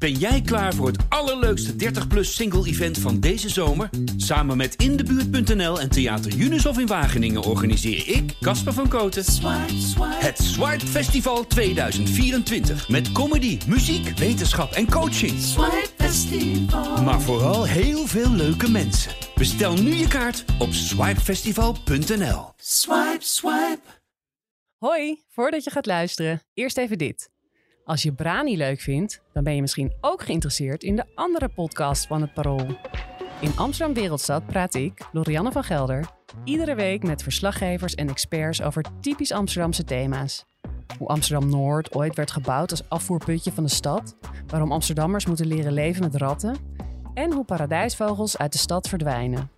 Ben jij klaar voor het allerleukste 30-plus single-event van deze zomer? Samen met Indebuurt.nl en Theater Unisof in Wageningen organiseer ik, Casper van Koten, het Swipe Festival 2024. Met comedy, muziek, wetenschap en coaching. Maar vooral heel veel leuke mensen. Bestel nu je kaart op swipefestival.nl. Swipe, swipe. Hoi, voordat je gaat luisteren, eerst even dit. Als je Brani leuk vindt, dan ben je misschien ook geïnteresseerd in de andere podcast van het Parool. In Amsterdam Wereldstad praat ik, Lorianne van Gelder, iedere week met verslaggevers en experts over typisch Amsterdamse thema's. Hoe Amsterdam Noord ooit werd gebouwd als afvoerputje van de stad, waarom Amsterdammers moeten leren leven met ratten en hoe paradijsvogels uit de stad verdwijnen.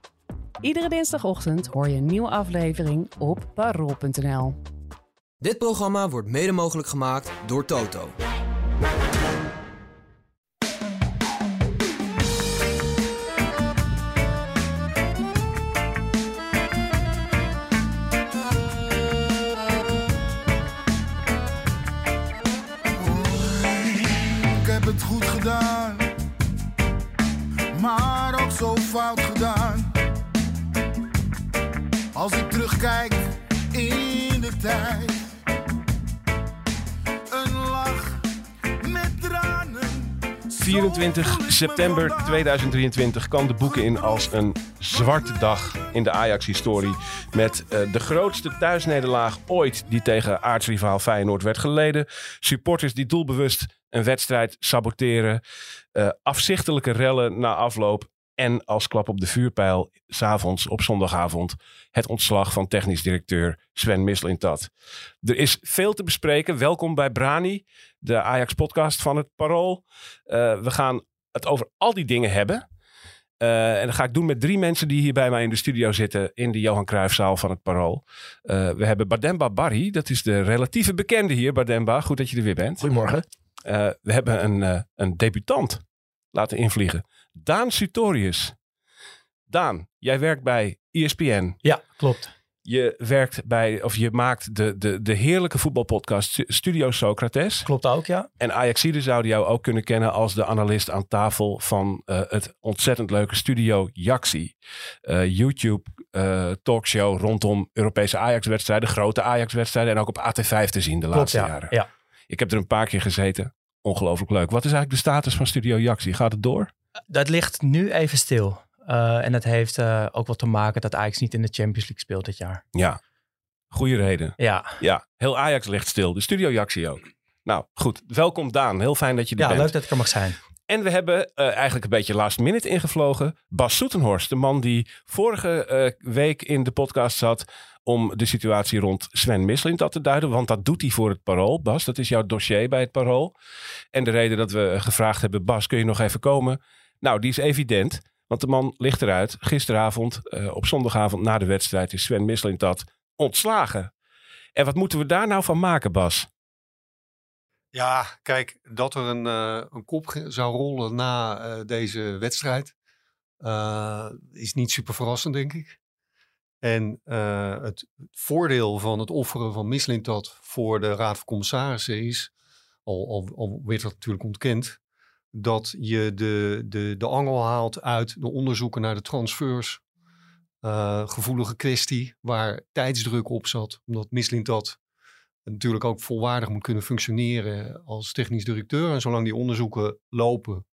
Iedere dinsdagochtend hoor je een nieuwe aflevering op parool.nl. Dit programma wordt mede mogelijk gemaakt door Toto. Ik heb het goed gedaan, maar ook zo fout gedaan. Als ik terugkijk in de tijd, 24 september 2023 kan de boeken in als een zwarte dag in de Ajax-historie. Met eh, de grootste thuisnederlaag ooit die tegen aartsrivaal Feyenoord werd geleden. Supporters die doelbewust een wedstrijd saboteren. eh, afzichtelijke rellen na afloop. En als klap op de vuurpijl, s'avonds op zondagavond, het ontslag van technisch directeur Sven Mislintat. Er is veel te bespreken. Welkom bij Brani, de Ajax-podcast van het Parool. Eh, we gaan het over al die dingen hebben. Eh, en dat ga ik doen met drie mensen die hier bij mij in de studio zitten in de Johan Cruijffzaal van het Parool. Eh, we hebben Bademba Barry, dat is de relatieve bekende hier. Bademba, goed dat je er weer bent. Goedemorgen. We hebben een, een debutant laten invliegen. Daan Sutorius. Daan, jij werkt bij ESPN. Ja, klopt. Je werkt bij, of je maakt de, de, de heerlijke voetbalpodcast Studio Socrates. Klopt ook, ja. En Ajaxide zouden jou ook kunnen kennen als de analist aan tafel van eh, het ontzettend leuke Studio Jaxi. Eh, YouTube eh, talkshow rondom Europese Ajax-wedstrijden, grote Ajax-wedstrijden en ook op AT5 te zien de Klopt, laatste ja. jaren. ja. Ik heb er een paar keer gezeten. Ongelooflijk leuk. Wat is eigenlijk de status van Studio Jaxi? Gaat het door? Dat ligt nu even stil. Eh, en dat heeft eh, ook wat te maken dat Ajax niet in de Champions League speelt dit jaar. Ja. Goeie reden. Ja, Ja, heel Ajax ligt stil. De Studio Jaxi ook. Nou, goed. Welkom Daan. Heel fijn dat je er ja bent. leuk dat ik er mag zijn. En we hebben eh, eigenlijk een beetje last minute ingevlogen. Bas Soetenhorst, de man die vorige week in de podcast zat om de situatie rond Sven Mislintat te duiden. Want dat doet hij voor het Parool. Bas, dat is jouw dossier bij het Parool. En de reden dat we gevraagd hebben, Bas, kun je nog even komen? Nou, die is evident. Want de man ligt eruit. Gisteravond, eh, op zondagavond na de wedstrijd, is Sven Mislintat ontslagen. En wat moeten we daar nou van maken, Bas? Ja, kijk, dat er een, eh, een kop zou rollen na eh, deze wedstrijd is niet super verrassend, denk ik. En het voordeel van het offeren van Mislintat voor de Raad van Commissarissen is, al, al, al werd dat natuurlijk ontkend, dat je de, de, de angel haalt uit de onderzoeken naar de transfers. Eh, gevoelige kwestie waar tijdsdruk op zat, omdat Mislintat natuurlijk ook volwaardig moet kunnen functioneren als technisch directeur. En zolang die onderzoeken lopen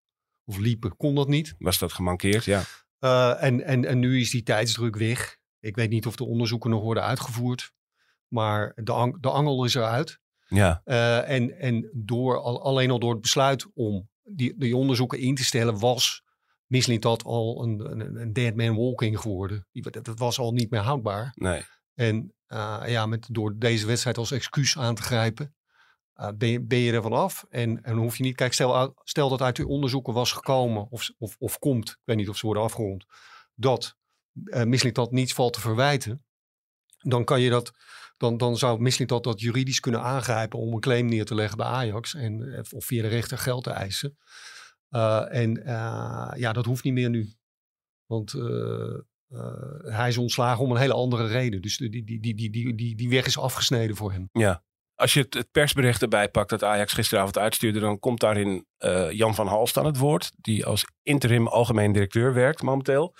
of liepen, kon dat niet. Was dat gemankeerd? Ja. Uh, en, en, en nu is die tijdsdruk weg. Ik weet niet of de onderzoeken nog worden uitgevoerd. Maar de, ang de angel is eruit. Ja. Uh, en en door, al, alleen al door het besluit om die, die onderzoeken in te stellen, was Mislintat al een, een, een dead man walking geworden. Die, dat, dat was al niet meer houdbaar. Nee. En uh, ja, met, door deze wedstrijd als excuus aan te grijpen, uh, ben, je, ben je er vanaf. En, en hoef je niet, kijk, stel, stel dat uit die onderzoeken was gekomen, of, of, of komt, ik weet niet of ze worden afgerond, dat uh, Mislintat niets valt te verwijten, dan kan je dat, dan, dan zou Mislintat dat juridisch kunnen aangrijpen om een claim neer te leggen bij Ajax en of via de rechter geld te eisen. Uh, en uh, ja, dat hoeft niet meer nu. Want hij is ontslagen om een hele andere reden. Dus die, die, die, die, die, die weg is afgesneden voor hem. Ja. Als je het, persbericht erbij pakt dat Ajax gisteravond uitstuurde, dan komt daarin eh, Jan van Halst aan het woord, die als interim algemeen directeur werkt momenteel.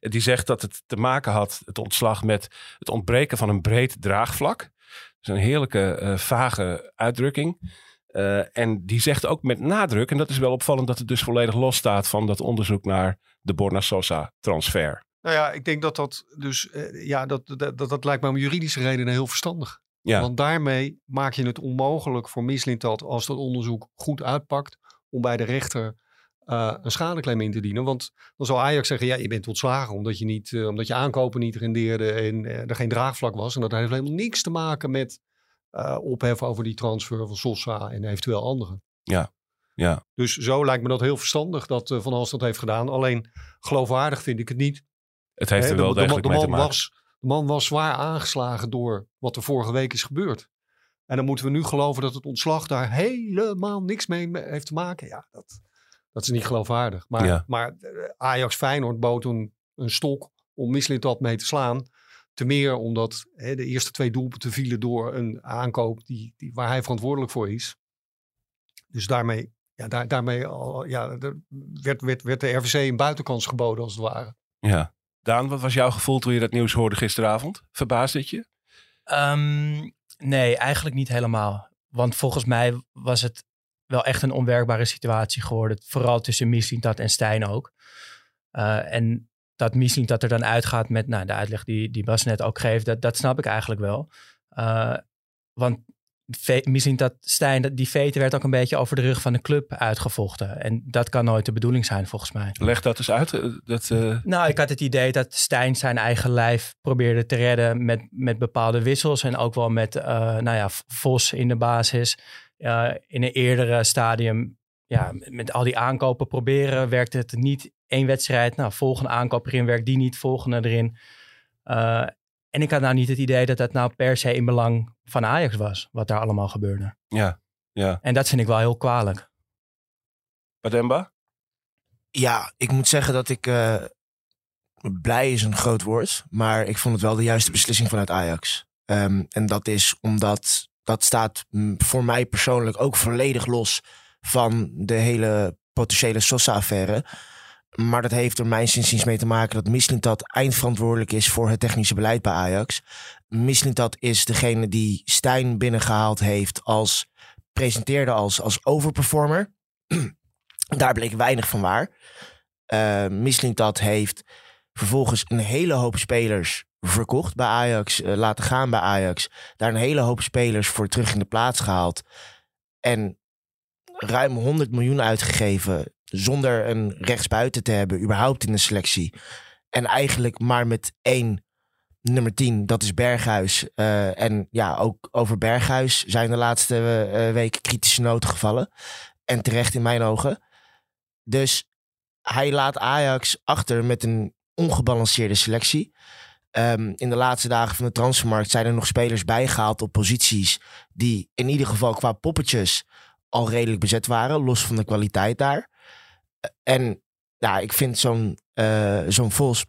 En Die zegt dat het te maken had, het ontslag, met het ontbreken van een breed draagvlak. Dat is een heerlijke, eh, vage uitdrukking. Eh, en die zegt ook met nadruk, en dat is wel opvallend, dat het dus volledig los staat van dat onderzoek naar de Borna Sosa transfer. Nou ja, ik denk dat dat dus, ja, dat, dat, dat, dat lijkt me om juridische redenen heel verstandig. Ja. Want daarmee maak je het onmogelijk voor Mislintat, als dat onderzoek goed uitpakt, om bij de rechter eh, een schadeclaim in te dienen. Want dan zal Ajax zeggen, ja, je bent ontslagen omdat je, niet, eh, omdat je aankopen niet rendeerde en eh, er geen draagvlak was. En dat heeft helemaal niks te maken met eh ophef over die transfer van Sosa en eventueel anderen. Ja, Dus zo lijkt me dat heel verstandig dat Van Hals dat heeft gedaan. Alleen geloofwaardig vind ik het niet. het heeft er wel de, degelijk de mee te maken. was, de man was zwaar aangeslagen door wat er vorige week is gebeurd. En dan moeten we nu geloven dat het ontslag daar helemaal niks mee me- heeft te maken. Ja, dat, dat is niet geloofwaardig. Maar, Ja. maar eh, Ajax Feyenoord bood een, een stok om Mislintat mee te slaan. Te meer omdat hè, de eerste twee doelpunten vielen door een aankoop die, die, waar hij verantwoordelijk voor is. Dus daarmee, ja, daar, daarmee al, ja, er werd, werd, werd de RVC een buitenkans geboden als het ware. Ja. Daan, wat was jouw gevoel toen je dat nieuws hoorde gisteravond? Verbaasde het je? Ehm, nee, eigenlijk niet helemaal. Want volgens mij was het wel echt een onwerkbare situatie geworden. Vooral tussen Mislintat en Stijn ook. Eh, en dat Mislintat er dan uitgaat met nou, de uitleg die, die Bas net ook geeft, dat, dat snap ik eigenlijk wel. Eh, want Ve- Mislintat Stijn, dat- die vete werd ook een beetje over de rug van de club uitgevochten. En dat kan nooit de bedoeling zijn volgens mij. Leg dat eens uit. eh, Dat, eh, Nou, ik had het idee dat Stijn zijn eigen lijf probeerde te redden met, met bepaalde wissels. En ook wel met eh, nou ja, Vos in de basis. In een eerdere stadium, ja, met, al die aankopen proberen, werkte het niet één wedstrijd. Nou, volgende aankoop erin, werkt die niet, volgende erin. En ik had nou niet het idee dat dat nou per se in belang van Ajax was, wat daar allemaal gebeurde. ja, ja. En dat vind ik wel heel kwalijk. Bademba? Ja, ik moet zeggen dat ik. eh, blij is een groot woord. Maar ik vond het wel de juiste beslissing vanuit Ajax. Ehm, en dat is omdat. Dat staat voor mij persoonlijk ook volledig los van de hele potentiële Sosa-affaire. Maar dat heeft er mijn inziens mee te maken dat Mislintat eindverantwoordelijk is voor het technische beleid bij Ajax. Mislintat is degene die Stijn binnengehaald heeft als presenteerde als, als overperformer. Daar bleek weinig van waar. Eh Mislintat heeft vervolgens een hele hoop spelers verkocht bij Ajax, eh, laten gaan bij Ajax. Daar een hele hoop spelers voor terug in de plaats gehaald. En ruim 100 miljoen uitgegeven zonder een rechtsbuiten te hebben, überhaupt in de selectie. En eigenlijk maar met één nummer 10, dat is Berghuis. Eh, en ja, ook over Berghuis zijn de laatste eh, weken kritische noten gevallen. En terecht in mijn ogen. Dus hij laat Ajax achter met een ongebalanceerde selectie. Ehm, in de laatste dagen van de transfermarkt zijn er nog spelers bijgehaald op posities die in ieder geval qua poppetjes al redelijk bezet waren, los van de kwaliteit daar. En ja, ik vind zo'n eh, zo'n Vos,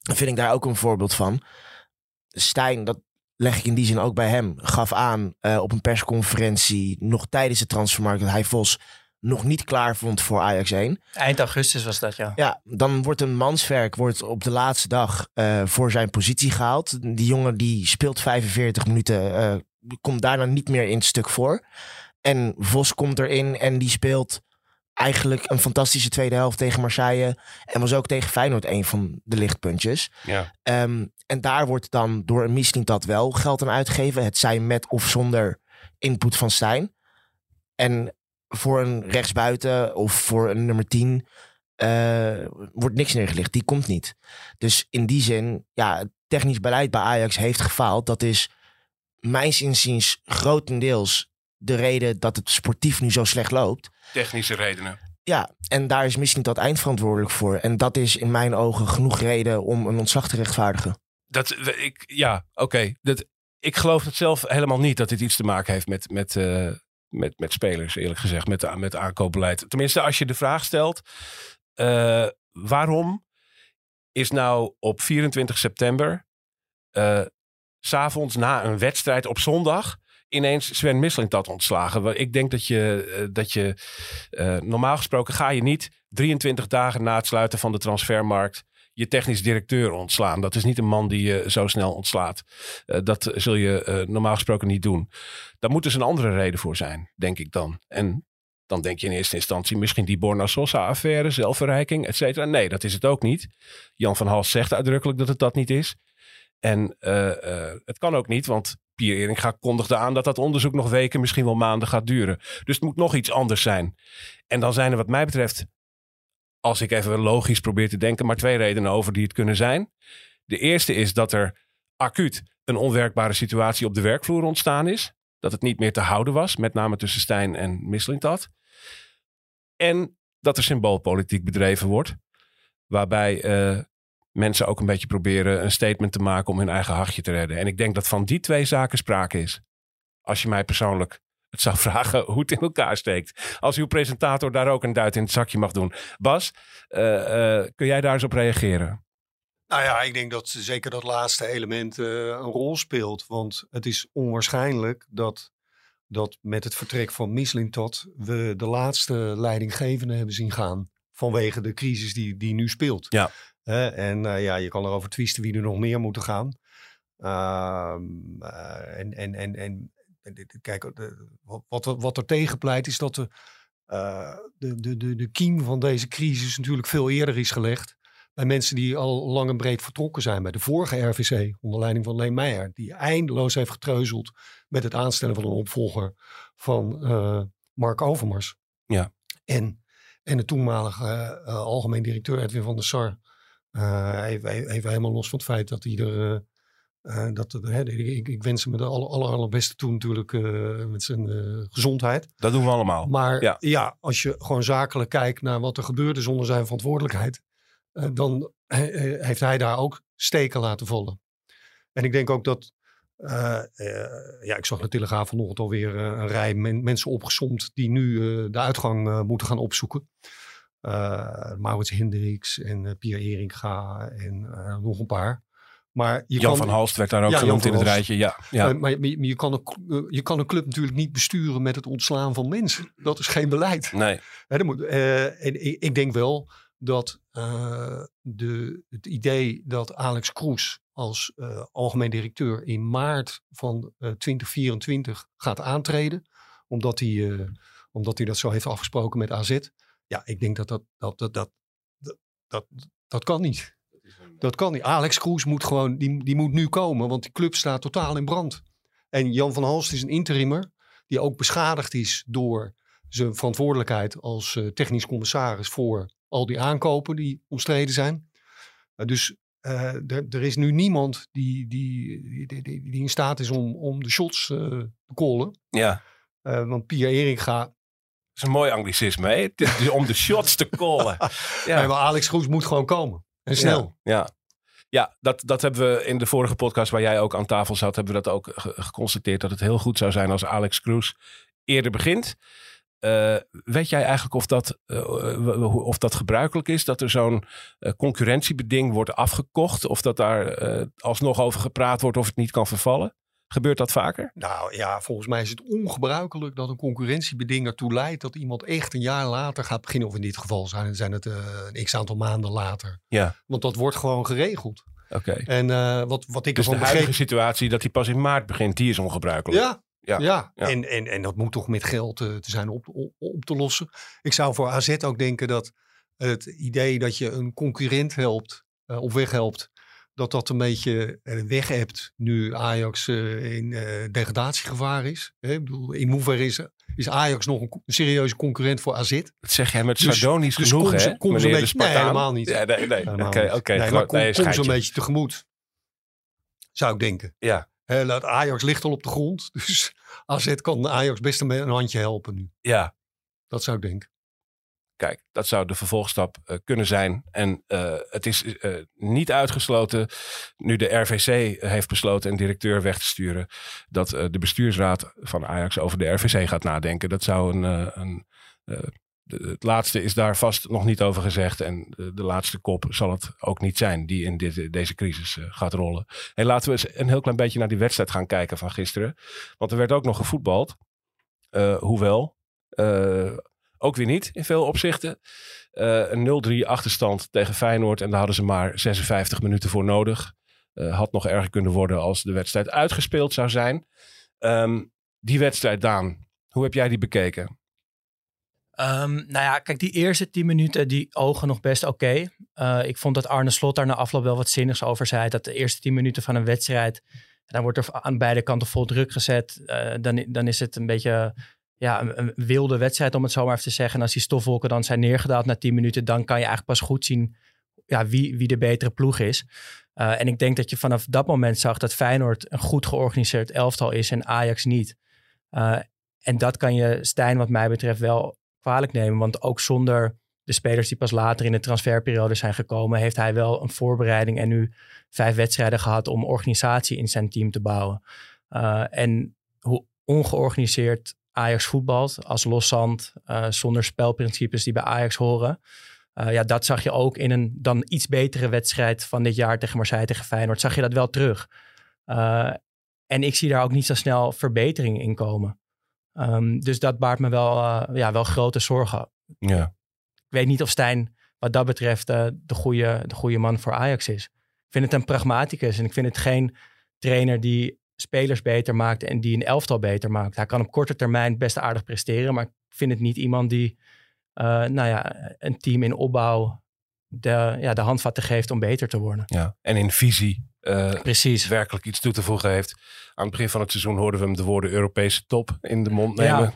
vind ik daar ook een voorbeeld van. Stijn, dat leg ik in die zin ook bij hem, gaf aan eh, op een persconferentie nog tijdens de transfermarkt dat hij Vos nog niet klaar vond voor Ajax 1. Eind augustus was dat, ja. Ja, dan wordt een manswerk wordt op de laatste dag eh, voor zijn positie gehaald. Die jongen die speelt 45 minuten, komt daarna niet meer in het stuk voor. En Vos komt erin en die speelt eigenlijk een fantastische tweede helft tegen Marseille. En was ook tegen Feyenoord een van de lichtpuntjes. Ja. Ehm, en daar wordt dan door een Mislintat wel geld aan uitgegeven. Het zijn met of zonder input van Stijn. En voor een rechtsbuiten of voor een nummer 10 eh, wordt niks neergelegd. Die komt niet. Dus in die zin, ja, technisch beleid bij Ajax heeft gefaald. Dat is mijns inziens grotendeels de reden dat het sportief nu zo slecht loopt. Technische redenen. Ja, en daar is misschien dat eindverantwoordelijk voor. En dat is in mijn ogen genoeg reden om een ontslag te rechtvaardigen. Dat, ik, ja, oké. Dat Ik geloof het zelf helemaal niet dat dit iets te maken heeft met, met, eh, met, met spelers, eerlijk gezegd, met, de- met aankoopbeleid. Tenminste, als je de vraag stelt, eh, waarom is nou op 24 september, eh, s s'avonds na een wedstrijd op zondag, ineens Sven Mislintat ontslagen. Wel, Ik denk dat je, eh, dat je eh, normaal gesproken ga je niet 23 dagen na het sluiten van de transfermarkt je technisch directeur ontslaan. Dat is niet een man die je zo snel ontslaat. Eh, dat zul je normaal gesproken niet doen. Daar moet dus een andere reden voor zijn, denk ik dan. En dan denk je in eerste instantie misschien die Borna Sosa-affaire, zelfverrijking, et cetera. Nee, dat is het ook niet. Jan van Hals zegt uitdrukkelijk dat het dat niet is. En het kan ook niet, want Pier Eringa kondigde aan dat dat onderzoek nog weken, misschien wel maanden gaat duren. Dus het moet nog iets anders zijn. En dan zijn er wat mij betreft, als ik even logisch probeer te denken, maar twee redenen over die het kunnen zijn. De eerste is dat er acuut een onwerkbare situatie op de werkvloer ontstaan is. Dat het niet meer te houden was, met name tussen Stijn en Mislintat. En dat er symboolpolitiek bedreven wordt. Waarbij eh, mensen ook een beetje proberen een statement te maken om hun eigen hachje te redden. En ik denk dat van die twee zaken sprake is. Als je mij persoonlijk het zou vragen hoe het in elkaar steekt. Als uw presentator daar ook een duit in het zakje mag doen. Bas, eh, eh, kun jij daar eens op reageren? Nou ja, ik denk dat zeker dat laatste element eh, een rol speelt. Want het is onwaarschijnlijk dat, dat met het vertrek van Mislintat we de laatste leidinggevende hebben zien gaan. Vanwege de crisis die, die nu speelt. Ja. En eh, ja, je kan erover twisten wie er nog meer moeten gaan. Ehm, eh, en, en, en, en kijk, wat- wat, er- wat er tegen pleit is dat de, eh, de, de, de, de kiem van deze crisis natuurlijk veel eerder is gelegd bij mensen die al lang en breed vertrokken zijn. Bij de vorige RVC, onder leiding van Leen Meijer, die eindeloos heeft getreuzeld met het aanstellen van een opvolger van Mark Overmars. Ja. En, en de toenmalige algemeen directeur Edwin van der Sar. Eh, even, even helemaal los van het feit dat hij er... eh, eh, dat, hè, ik, ik wens hem de aller, aller, allerbeste toe natuurlijk eh, met zijn eh, gezondheid. Dat doen we allemaal. Maar Ja. ja. als je gewoon zakelijk kijkt naar wat er gebeurde zonder zijn verantwoordelijkheid, eh, dan eh, eh, heeft hij daar ook steken laten vallen. En ik denk ook dat, eh, eh, ja, ik zag de Telegraaf vanochtend alweer eh, een rij men- mensen opgesomd die nu eh, de uitgang eh, moeten gaan opzoeken. Eh Maurits Hendricks en eh, Pierre Eringa en eh, nog een paar. Maar je Jan kan, van Halst werd daar ook Ja, genoemd in het rijtje. Ja, ja. maar je, je, kan een, je kan een club natuurlijk niet besturen met het ontslaan van mensen. Dat is geen beleid. nee. Hè, dat moet, en ik, ik denk wel dat de, het idee dat Alex Kroes als algemeen directeur in maart van eh 2024 gaat aantreden, omdat hij, omdat hij dat zo heeft afgesproken met AZ. Ja, ik denk dat dat, dat, dat, dat, dat, dat, dat kan niet. Dat kan niet. Alex Kroes moet gewoon, die, die moet nu komen, want die club staat totaal in brand. En Jan van Halst is een interimmer die ook beschadigd is door zijn verantwoordelijkheid als eh, technisch commissaris voor al die aankopen die omstreden zijn. Eh, dus eh, er er is nu niemand die, die, die, die, die in staat is om, om de shots eh, te callen. Ja. Eh, want Pierre Eringa, Dat is een mooi anglicisme. Hè? Het is om de shots te callen. Ja. nee, maar Alex Groes moet gewoon komen. En snel. Ja, ja. ja dat, dat hebben we in de vorige podcast waar jij ook aan tafel zat, hebben we dat ook ge- geconstateerd. Dat het heel goed zou zijn als Alex Cruz eerder begint. Eh, weet jij eigenlijk of dat, eh, of dat gebruikelijk is? Dat er zo'n eh, concurrentiebeding wordt afgekocht? Of dat daar alsnog over gepraat wordt of het niet kan vervallen? Gebeurt dat vaker? Nou ja, volgens mij is het ongebruikelijk dat een concurrentiebeding ertoe leidt dat iemand echt een jaar later gaat beginnen. Of in dit geval zijn, zijn het eh, een x aantal maanden later. Ja, Want dat wordt gewoon geregeld. oké. En eh, wat, wat ik Dus de ervan huidige begreep... situatie dat die pas in maart begint, die is ongebruikelijk. Ja, Ja, ja. ja. En, en, en dat moet toch met geld eh, te zijn op, op, op te lossen. Ik zou voor AZ ook denken dat het idee dat je een concurrent helpt, eh, op weg helpt, dat dat een beetje weg hebt nu Ajax eh, in eh, degradatiegevaar is. Hè, ik bedoel, in hoeverre is, is Ajax nog een, serieuze concurrent voor AZ? Dat zeg jij met Dus- sardonisch dus genoeg, hè? kom ze een beetje- nee, helemaal niet. Ja, nee, nee. Oké, okay, nee, maar kom, kom ze een beetje tegemoet. Zou ik denken. Ja. Hè, laat Ajax ligt al op de grond. Dus AZ kan Ajax best een, een handje helpen nu. Ja, Dat zou ik denken. Kijk, dat zou de vervolgstap eh, kunnen zijn. En eh, het is eh, niet uitgesloten, nu de RVC heeft besloten een directeur weg te sturen, dat de bestuursraad van Ajax over de RVC gaat nadenken. Dat zou een, een het laatste is daar vast nog niet over gezegd. En de, laatste kop zal het ook niet zijn die in dit, deze crisis gaat rollen. Hey, laten we eens een heel klein beetje naar die wedstrijd gaan kijken van gisteren. Want er werd ook nog gevoetbald. Hoewel, ook weer niet in veel opzichten. Eh, een 0-3 achterstand tegen Feyenoord. En daar hadden ze maar 56 minuten voor nodig. Eh, had nog erger kunnen worden als de wedstrijd uitgespeeld zou zijn. Ehm, die wedstrijd, Daan, hoe heb jij die bekeken? Ehm, nou ja, kijk, die eerste tien minuten, die ogen nog best oké. Eh, ik vond dat Arne Slot daar na afloop wel wat zinnigs over zei. Dat de eerste tien minuten van een wedstrijd, dan wordt er aan beide kanten vol druk gezet. Dan, dan is het een beetje ja, een, wilde wedstrijd, om het zo maar even te zeggen. En als die stofwolken dan zijn neergedaald na tien minuten, dan kan je eigenlijk pas goed zien ja, wie, wie de betere ploeg is. Eh, en ik denk dat je vanaf dat moment zag dat Feyenoord een goed georganiseerd elftal is en Ajax niet. Eh, en dat kan je Stijn wat mij betreft wel kwalijk nemen. Want ook zonder de spelers die pas later in de transferperiode zijn gekomen, heeft hij wel een voorbereiding en nu vijf wedstrijden gehad om organisatie in zijn team te bouwen. Uh, en hoe ongeorganiseerd Ajax voetbalt, als loszand, uh, zonder spelprincipes die bij Ajax horen. Uh, ja, dat zag je ook in een dan iets betere wedstrijd van dit jaar tegen Marseille, tegen Feyenoord. Zag je dat wel terug. Uh, en ik zie daar ook niet zo snel verbetering in komen. Um, dus dat baart me wel, ja, wel grote zorgen. Ja. Ik weet niet of Stijn wat dat betreft de, goede, de goede man voor Ajax is. Ik vind het een pragmaticus en ik vind het geen trainer die spelers beter maakt en die een elftal beter maakt. Hij kan op korte termijn best aardig presteren, maar ik vind het niet iemand die uh, nou ja, een team in opbouw de, ja, de handvatten geeft om beter te worden. Ja. En in visie uh, Precies. werkelijk iets toe te voegen heeft. Aan het begin van het seizoen hoorden we hem de woorden Europese top in de mond nemen. Ja,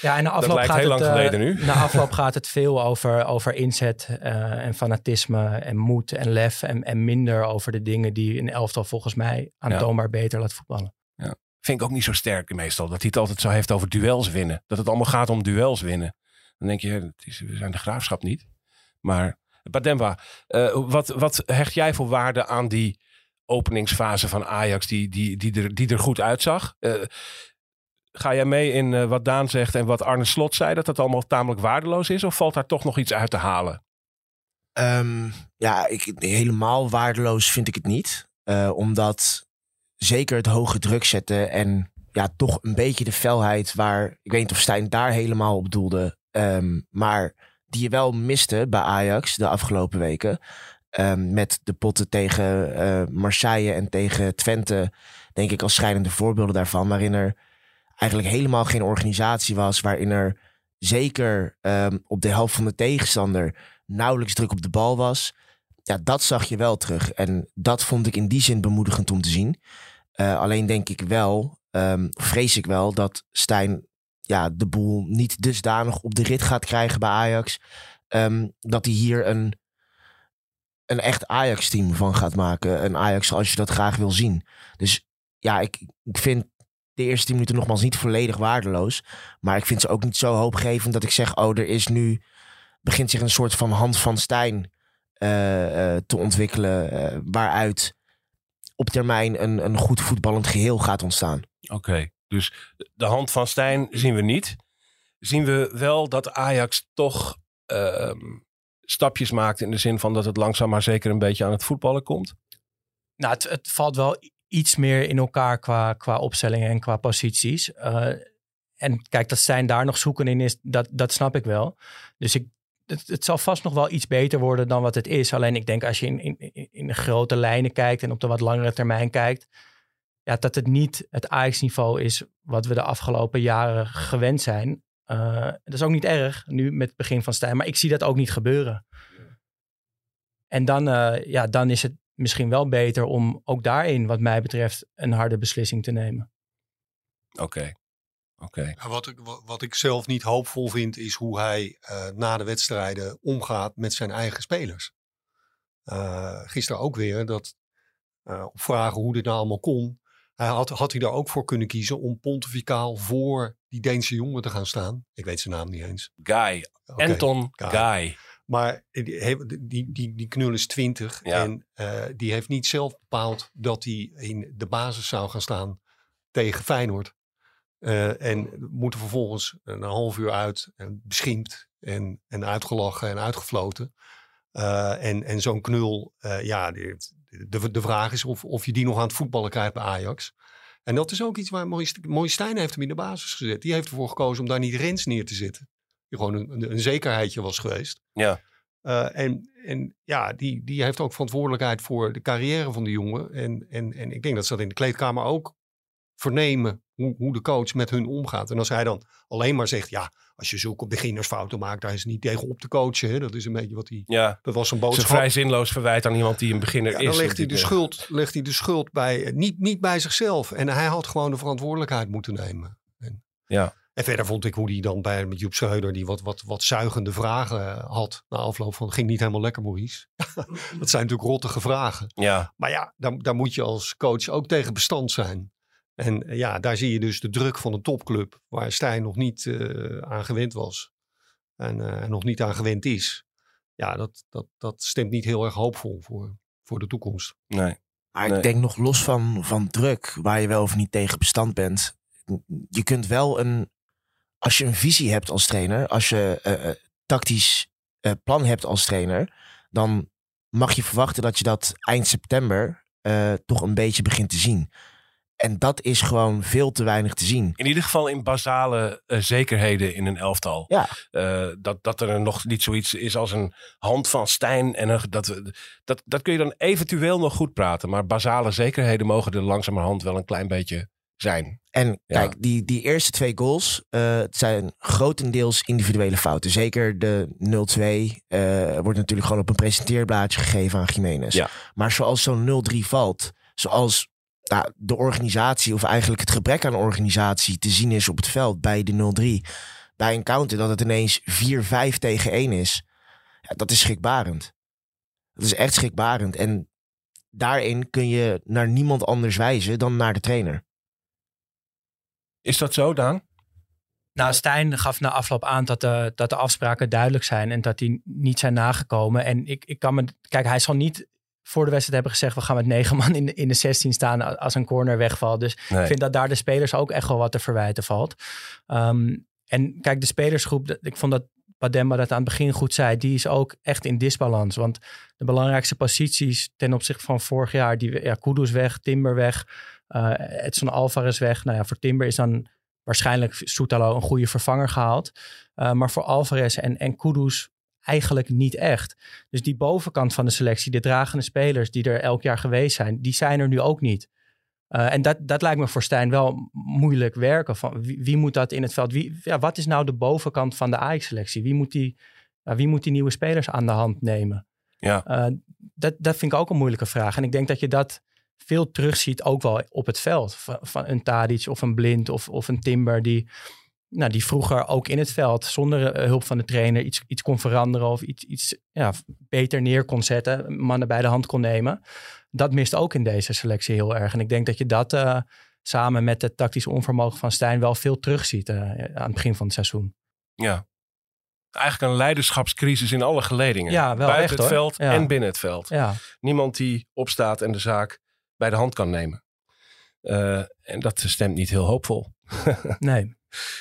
ja en na afloop, dat lijkt gaat heel het, lang geleden uh, nu. na afloop gaat het veel over, over inzet uh, en fanatisme en moed en lef. En, en minder over de dingen die een elftal volgens mij aantoonbaar ja. beter laat voetballen. Ja. Vind ik ook niet zo sterk meestal. Dat hij het altijd zo heeft over duels winnen. Dat het allemaal gaat om duels winnen. Dan denk je, het is, we zijn de graafschap niet. Maar Bademba, uh, wat, wat hecht jij voor waarde aan die openingsfase van Ajax die, die, die, er, die er goed uitzag? Uh, ga jij mee in uh, wat Daan zegt en wat Arne Slot zei, dat dat allemaal tamelijk waardeloos is? Of valt daar toch nog iets uit te halen? Um, ja, ik, helemaal waardeloos vind ik het niet. Uh, omdat zeker het hoge druk zetten en ja, toch een beetje de felheid waar, ik weet niet of Stijn daar helemaal op doelde, um, maar die je wel miste bij Ajax de afgelopen weken. Um, met de potten tegen uh, Marseille en tegen Twente, denk ik als schijnende voorbeelden daarvan. Waarin er eigenlijk helemaal geen organisatie was. Waarin er zeker um, op de helft van de tegenstander nauwelijks druk op de bal was. Ja, dat zag je wel terug. En dat vond ik in die zin bemoedigend om te zien. Uh, alleen denk ik wel, um, vrees ik wel, dat Stijn ja, de boel niet dusdanig op de rit gaat krijgen bij Ajax. Dat hij hier een, een echt Ajax-team van gaat maken. Een Ajax zoals je dat graag wil zien. Dus ja, ik, ik vind de eerste tien minuten nogmaals niet volledig waardeloos. Maar ik vind ze ook niet zo hoopgevend dat ik zeg... oh, er is nu... begint zich een soort van hand van Stijn uh, uh, te ontwikkelen... Uh, waaruit op termijn een, een goed voetballend geheel gaat ontstaan. Oké. Dus de hand van Stijn zien we niet. Zien we wel dat Ajax toch uh, stapjes maakt in de zin van dat het langzaam maar zeker een beetje aan het voetballen komt? Nou, het, het valt wel iets meer in elkaar qua, qua opstellingen en qua posities. Uh, en kijk, dat Stijn daar nog zoeken in is, dat, dat snap ik wel. Dus ik, het, het, zal vast nog wel iets beter worden dan wat het is. Alleen ik denk als je in, in, in de grote lijnen kijkt en op de wat langere termijn kijkt ja, dat het niet het Ajax-niveau is wat we de afgelopen jaren gewend zijn. Uh, dat is ook niet erg, nu met het begin van Stijn. Maar ik zie dat ook niet gebeuren. En dan, uh, ja, dan is het misschien wel beter om ook daarin, wat mij betreft, een harde beslissing te nemen. Oké. Okay. Okay. Ja, wat, ik, wat ik zelf niet hoopvol vind, is hoe hij uh, na de wedstrijden omgaat met zijn eigen spelers. gisteren ook weer, dat op vragen hoe dit nou allemaal kon, hij had, had hij daar ook voor kunnen kiezen om pontificaal voor die Deense jongen te gaan staan. Ik weet zijn naam niet eens. Guy. Okay. Anton Guy. Guy. Maar die, die, die, die knul is 20 ja. en uh, die heeft niet zelf bepaald dat hij in de basis zou gaan staan tegen Feyenoord. Uh, en moeten vervolgens een half uur uit, en beschimpt en, en uitgelachen en uitgefloten. Uh, en en zo'n knul, uh, ja, de, de vraag is of, of je die nog aan het voetballen krijgt bij Ajax. En dat is ook iets waar Mooie Stijn heeft hem in de basis gezet. Die heeft ervoor gekozen om daar niet Rens neer te zetten. Die gewoon een, een zekerheidje was geweest. Ja. Uh, en, en ja, die, die heeft ook verantwoordelijkheid voor de carrière van de jongen. En, en, en ik denk dat ze dat in de kleedkamer ook vernemen hoe, hoe de coach met hun omgaat. En als hij dan alleen maar zegt, ja, als je zulke beginnersfouten maakt, daar is niet tegen op te coachen. Hè? Dat is een beetje wat hij. Ja. Dat was een boodschap. Is vrij zinloos verwijt aan iemand die een beginner ja, is. Dan legt hij, de schuld, legt hij de schuld bij, niet, niet bij zichzelf. En hij had gewoon de verantwoordelijkheid moeten nemen. En, ja. En verder vond ik hoe hij dan bij met Joep Schreuder, die wat, wat, wat zuigende vragen had. Na afloop van, ging niet helemaal lekker Maurice. dat zijn natuurlijk rottige vragen. Ja. Maar ja, daar, daar moet je als coach ook tegen bestand zijn. En eh, ja, daar zie je dus de druk van een topclub waar Stijn nog niet uh, aan gewend was. En uh, nog niet aan gewend is. Ja, dat, dat, dat stemt niet heel erg hoopvol voor, voor de toekomst. Nee. Maar Nee. ik denk nog los van, van druk, waar je wel of niet tegen bestand bent. Je kunt wel een, als je een visie hebt als trainer, als je eh, eh, tactisch eh, plan hebt als trainer, dan mag je verwachten dat je dat eind september eh, toch een beetje begint te zien. En dat is gewoon veel te weinig te zien. In ieder geval in basale eh, zekerheden in een elftal. Ja. Eh, dat, dat er nog niet zoiets is als een hand van Stijn. En een, dat, dat, dat kun je dan eventueel nog goed praten. Maar basale zekerheden mogen er langzamerhand wel een klein beetje zijn. En Ja. kijk, die, die eerste twee goals het zijn grotendeels individuele fouten. Zeker de 0-2 eh, wordt natuurlijk gewoon op een presenteerblaadje gegeven aan Jiménez. Ja. Maar zoals zo'n 0-3 valt, zoals nou, de organisatie of eigenlijk het gebrek aan organisatie te zien is op het veld bij de 0-3, bij een counter dat het ineens 4-5 tegen 1 is, ja, dat is schrikbarend. Dat is echt schrikbarend. En daarin kun je naar niemand anders wijzen dan naar de trainer. Is dat zo, Daan? Nou, Stijn gaf na afloop aan dat de, dat de afspraken duidelijk zijn en dat die niet zijn nagekomen. En ik, ik kan me. Kijk, hij zal niet voor de wedstrijd hebben gezegd: we gaan met negen man in de, in de 16 staan als een corner wegvalt. Dus Nee. ik vind dat daar de spelers ook echt wel wat te verwijten valt. Ehm, en kijk, de spelersgroep, ik vond dat Bademba dat aan het begin goed zei, die is ook echt in disbalans. Want de belangrijkste posities ten opzichte van vorig jaar, die, ja, Kudus weg, Timber weg, eh Edson Alvarez weg. Nou ja, voor Timber is dan waarschijnlijk Soetalo een goede vervanger gehaald. Eh, maar voor Alvarez en, en Kudus eigenlijk niet echt. Dus die bovenkant van de selectie, de dragende spelers die er elk jaar geweest zijn, die zijn er nu ook niet. Eh, en dat, dat lijkt me voor Stijn wel moeilijk werken. Van wie, wie moet dat in het veld? Wie, ja, wat is nou de bovenkant van de Ajax-selectie? Wie, moet die, ja, wie moet die nieuwe spelers aan de hand nemen? Ja. Eh, dat, dat vind ik ook een moeilijke vraag. En ik denk dat je dat veel terugziet ook wel op het veld. Van, van een Tadic of een Blind of, of een Timber die, nou, die vroeger ook in het veld zonder eh, hulp van de trainer iets, iets kon veranderen of iets, iets ja, beter neer kon zetten, mannen bij de hand kon nemen. Dat mist ook in deze selectie heel erg. En ik denk dat je dat eh, samen met het tactisch onvermogen van Stijn wel veel terugziet eh, aan het begin van het seizoen. Ja. Eigenlijk een leiderschapscrisis in alle geledingen. Ja, wel Buiten echt, het hoor. veld Ja. en binnen het veld. Ja, Niemand die opstaat en de zaak bij de hand kan nemen. En dat stemt niet heel hoopvol. nee.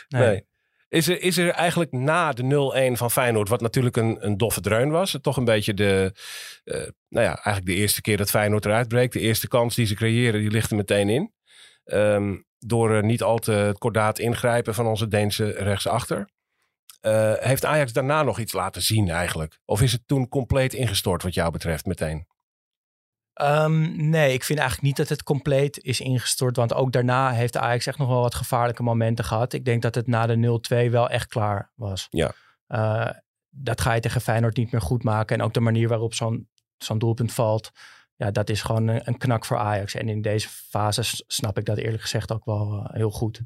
Nee. Is, er, is er eigenlijk na de 0-1 van Feyenoord, wat natuurlijk een, een doffe dreun was, toch een beetje de, eh, nou ja, eigenlijk de eerste keer dat Feyenoord eruit breekt. De eerste kans die ze creëren, die ligt er meteen in. Ehm, door eh, niet al te kordaat ingrijpen van onze Deense rechtsachter. Eh, heeft Ajax daarna nog iets laten zien eigenlijk? Of is het toen compleet ingestort wat jou betreft meteen? Ehm, nee, ik vind eigenlijk niet dat het compleet is ingestort. Want ook daarna heeft Ajax echt nog wel wat gevaarlijke momenten gehad. Ik denk dat het na de 0-2 wel echt klaar was. Ja. Eh, dat ga je tegen Feyenoord niet meer goed maken. En ook de manier waarop zo'n zo'n doelpunt valt. Ja, dat is gewoon een, een knak voor Ajax. En in deze fase snap ik dat eerlijk gezegd ook wel eh, heel goed.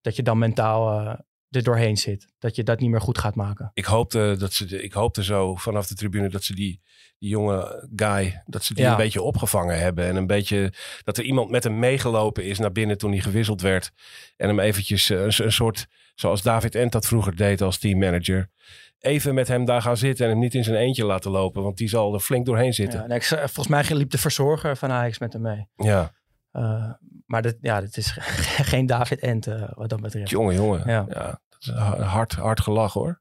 Dat je dan mentaal eh, er doorheen zit. Dat je dat niet meer goed gaat maken. Ik hoopte, dat ze de, ik hoopte zo vanaf de tribune dat ze die, die jonge guy, dat ze die Ja. een beetje opgevangen hebben. En een beetje dat er iemand met hem meegelopen is naar binnen toen hij gewisseld werd. En hem eventjes eh, een, een soort, zoals David Ent dat vroeger deed als teammanager. Even met hem daar gaan zitten en hem niet in zijn eentje laten lopen. Want die zal er flink doorheen zitten. Ja, en ik, volgens mij liep de verzorger van Ajax met hem mee. Ja, Eh, maar dat, ja, dat is geen David Ent eh, wat dat betreft. jongen, jongen. Ja. Ja. dat is hard, hard gelach hoor.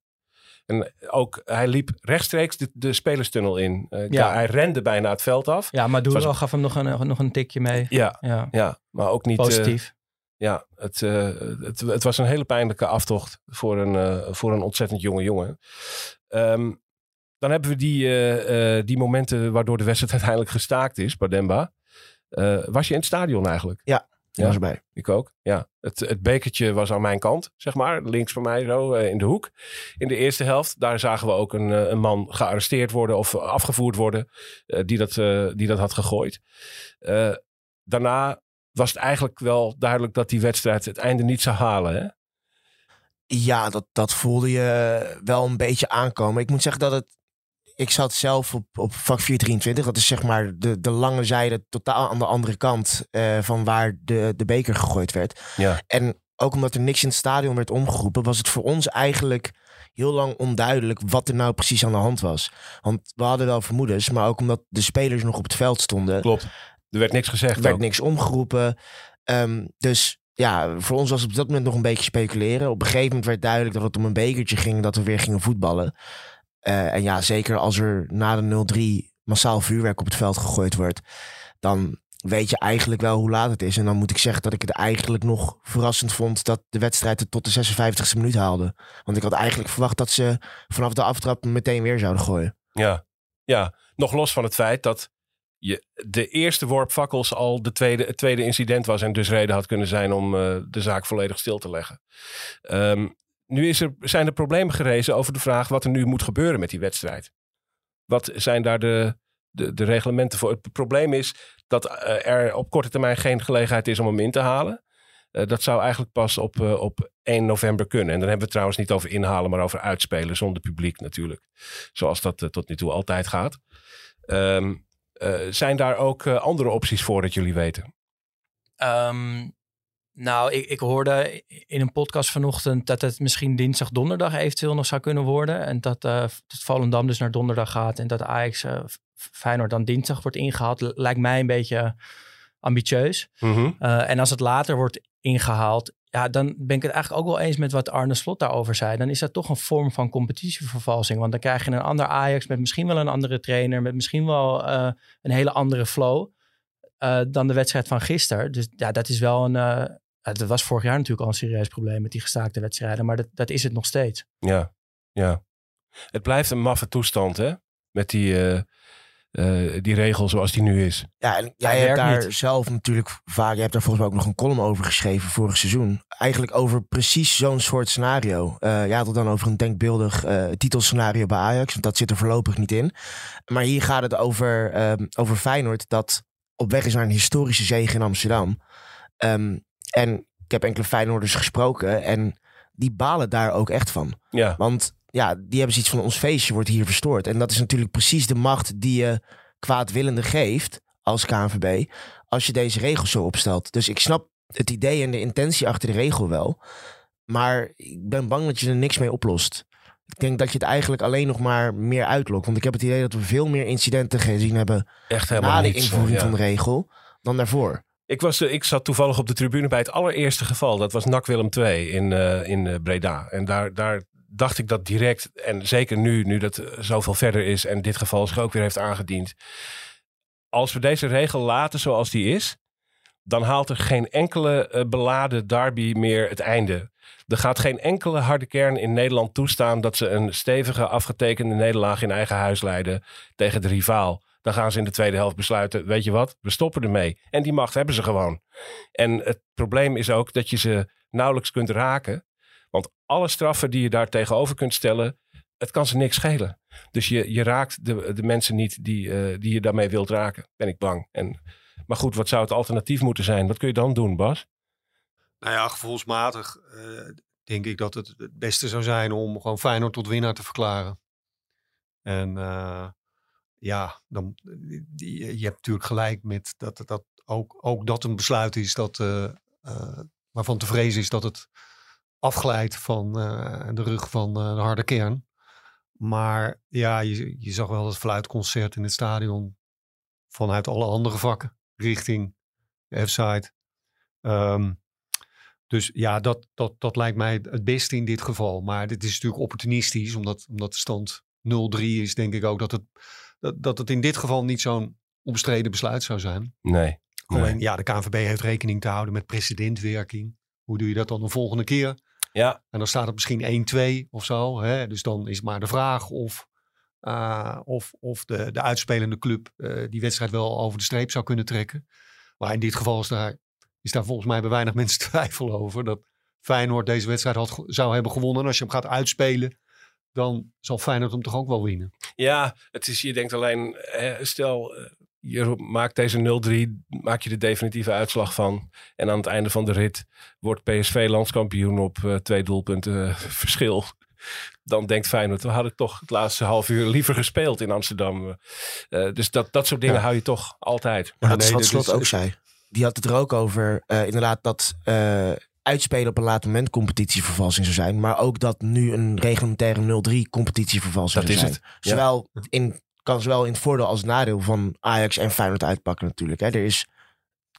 En ook, hij liep rechtstreeks de, de spelerstunnel in. Uh, Ja. Hij rende bijna het veld af. Ja, maar was- gaf hem nog een, nog een tikje mee. Ja, Ja, ja maar ook niet... eh, positief. ja, het, eh, het, het was een hele pijnlijke aftocht voor een, eh, voor een ontzettend jonge jongen. Ehm, dan hebben we die, eh, eh, die momenten waardoor de wedstrijd uiteindelijk gestaakt is, Bademba. Eh, was je in het stadion eigenlijk? Die Ja. was erbij. Ik ook, ja. Het, het bekertje was aan mijn kant, zeg maar. Links van mij zo, eh, in de hoek. In de eerste helft, daar zagen we ook een, eh, een man gearresteerd worden of afgevoerd worden. die, dat, die dat had gegooid. Daarna was het eigenlijk wel duidelijk dat die wedstrijd het einde niet zou halen. Hè? Ja, dat, dat voelde je wel een beetje aankomen. Ik moet zeggen dat het. Ik zat zelf op, op vak 423. Dat is zeg maar de, de lange zijde totaal aan de andere kant eh, van waar de, de beker gegooid werd. Ja. En ook omdat er niks in het stadion werd omgeroepen, was het voor ons eigenlijk heel lang onduidelijk wat er nou precies aan de hand was. Want we hadden wel vermoedens, maar ook omdat de spelers nog op het veld stonden, Klopt. Er werd niks gezegd. er werd ook. niks omgeroepen. Ehm, dus ja, voor ons was het op dat moment nog een beetje speculeren. Op een gegeven moment werd duidelijk dat het om een bekertje ging, dat we weer gingen voetballen. Eh, en ja, zeker als er na de 0-3 massaal vuurwerk op het veld gegooid wordt, dan weet je eigenlijk wel hoe laat het is. En dan moet ik zeggen dat ik het eigenlijk nog verrassend vond dat de wedstrijd het tot de 56e minuut haalde. Want ik had eigenlijk verwacht dat ze vanaf de aftrap meteen weer zouden gooien. Ja. ja, nog los van het feit dat je de eerste worp fakkels al de tweede, het tweede incident was. En dus reden had kunnen zijn om eh, de zaak volledig stil te leggen. Ehm, nu is er, zijn er problemen gerezen over de vraag wat er nu moet gebeuren met die wedstrijd. Wat zijn daar de, de, de reglementen voor? Het probleem is dat eh, er op korte termijn geen gelegenheid is om hem in te halen. Eh, dat zou eigenlijk pas op, eh, op 1 november kunnen. En dan hebben we het trouwens niet over inhalen, maar over uitspelen zonder publiek natuurlijk. Zoals dat tot nu toe altijd gaat. Ehm, eh, zijn daar ook andere opties voor dat jullie weten? Ehm, nou, ik, ik hoorde in een podcast vanochtend dat het misschien dinsdag, donderdag eventueel nog zou kunnen worden. En dat, eh dat Volendam dus naar donderdag gaat en dat Ajax F- Feyenoord dan dinsdag wordt ingehaald. Lijkt mij een beetje ambitieus. Eh, en als het later wordt ingehaald, ja, dan ben ik het eigenlijk ook wel eens met wat Arne Slot daarover zei. Dan is dat toch een vorm van competitievervalsing. Want dan krijg je een ander Ajax met misschien wel een andere trainer, met misschien wel een hele andere flow eh, dan de wedstrijd van gisteren. Dus ja, dat is wel een. eh, ja, dat was vorig jaar natuurlijk al een serieus probleem met die gestaakte wedstrijden, maar dat, dat is het nog steeds. Ja, ja. Het blijft een maffe toestand, hè? Met die, eh, eh, die regel zoals die nu is. Ja, en jij hebt daar niet. zelf natuurlijk vaak, je hebt daar volgens mij ook nog een column over geschreven vorig seizoen. Eigenlijk over precies zo'n soort scenario. Eh ja, tot dan over een denkbeeldig eh, titelscenario bij Ajax, want dat zit er voorlopig niet in. Maar hier gaat het over, ehm, over Feyenoord dat op weg is naar een historische zege in Amsterdam. Ehm, en ik heb enkele Feyenoorders gesproken en die balen daar ook echt van. Ja, Want ja, die hebben zoiets van ons feestje wordt hier verstoord. En dat is natuurlijk precies de macht die je kwaadwillende geeft als KNVB. Als je deze regels zo opstelt. Dus ik snap het idee en de intentie achter de regel wel. Maar ik ben bang dat je er niks mee oplost. Ik denk dat je het eigenlijk alleen nog maar meer uitlokt. Want ik heb het idee dat we veel meer incidenten gezien hebben echt helemaal na de invoering ja. van de regel dan daarvoor. Ik, was, eh, ik zat toevallig op de tribune bij het allereerste geval. Dat was NAC Willem II in, eh, in eh, Breda. En daar, daar dacht ik dat direct, en zeker nu, nu dat zoveel verder is en dit geval zich ook weer heeft aangediend. Als we deze regel laten zoals die is, dan haalt er geen enkele beladen derby meer het einde. Er gaat geen enkele harde kern in Nederland toestaan dat ze een stevige afgetekende nederlaag in eigen huis leiden tegen de rivaal. Dan gaan ze in de tweede helft besluiten, weet je wat, we stoppen ermee. En die macht hebben ze gewoon. En het probleem is ook dat je ze nauwelijks kunt raken. Want alle straffen die je daar tegenover kunt stellen, het kan ze niks schelen. Dus je, je raakt de, de mensen niet die, eh, die je daarmee wilt raken, ben ik bang. En, maar goed, wat zou het alternatief moeten zijn? Wat kun je dan doen, Bas? Nou ja, gevoelsmatig eh, denk ik dat het het beste zou zijn om gewoon Feyenoord tot winnaar te verklaren. En eh, ja, dan, die, je hebt natuurlijk gelijk met dat, dat ook, ook dat een besluit is dat, eh, waarvan te vrezen is dat het afglijdt van de rug van de harde kern. Maar ja, je, je zag wel dat fluitconcert in het stadion vanuit alle andere vakken richting de F-side. Ehm, Dus ja, dat, dat, dat lijkt mij het beste in dit geval. Maar dit is natuurlijk opportunistisch, omdat, omdat de stand 0-3 is, denk ik ook dat het, dat, dat het in dit geval niet zo'n omstreden besluit zou zijn. Nee. Alleen ja, de KNVB heeft rekening te houden met precedentwerking. Hoe doe je dat dan de volgende keer? Ja, En dan staat het misschien 1-2 of zo. Hè? Dus dan is maar de vraag of, uh, of, of de, de uitspelende club uh, die wedstrijd wel over de streep zou kunnen trekken. Maar in dit geval is daar, is daar volgens mij bij weinig mensen twijfel over. Dat Feyenoord deze wedstrijd had, zou hebben gewonnen. En als je hem gaat uitspelen, dan zal Feyenoord hem toch ook wel winnen. Ja, het is, je denkt alleen, stel je maakt deze 0-3, maak je de definitieve uitslag van. En aan het einde van de rit wordt PSV landskampioen op uh, twee doelpunten uh, verschil. Dan denkt Feyenoord, we hadden toch het laatste half uur liever gespeeld in Amsterdam. Uh, dus dat, dat soort dingen ja. hou je toch altijd. Maar dat is wat Slot ook zei. Die had het er ook over, inderdaad, dat uitspelen op een laat moment competitievervalsing zou zijn. Maar ook dat nu een reglementaire 0-3 competitievervalsing dat zou is zijn. Het. Zowel ja. in kan zowel in het voordeel als het nadeel van Ajax en Feyenoord uitpakken natuurlijk. Hè. Er is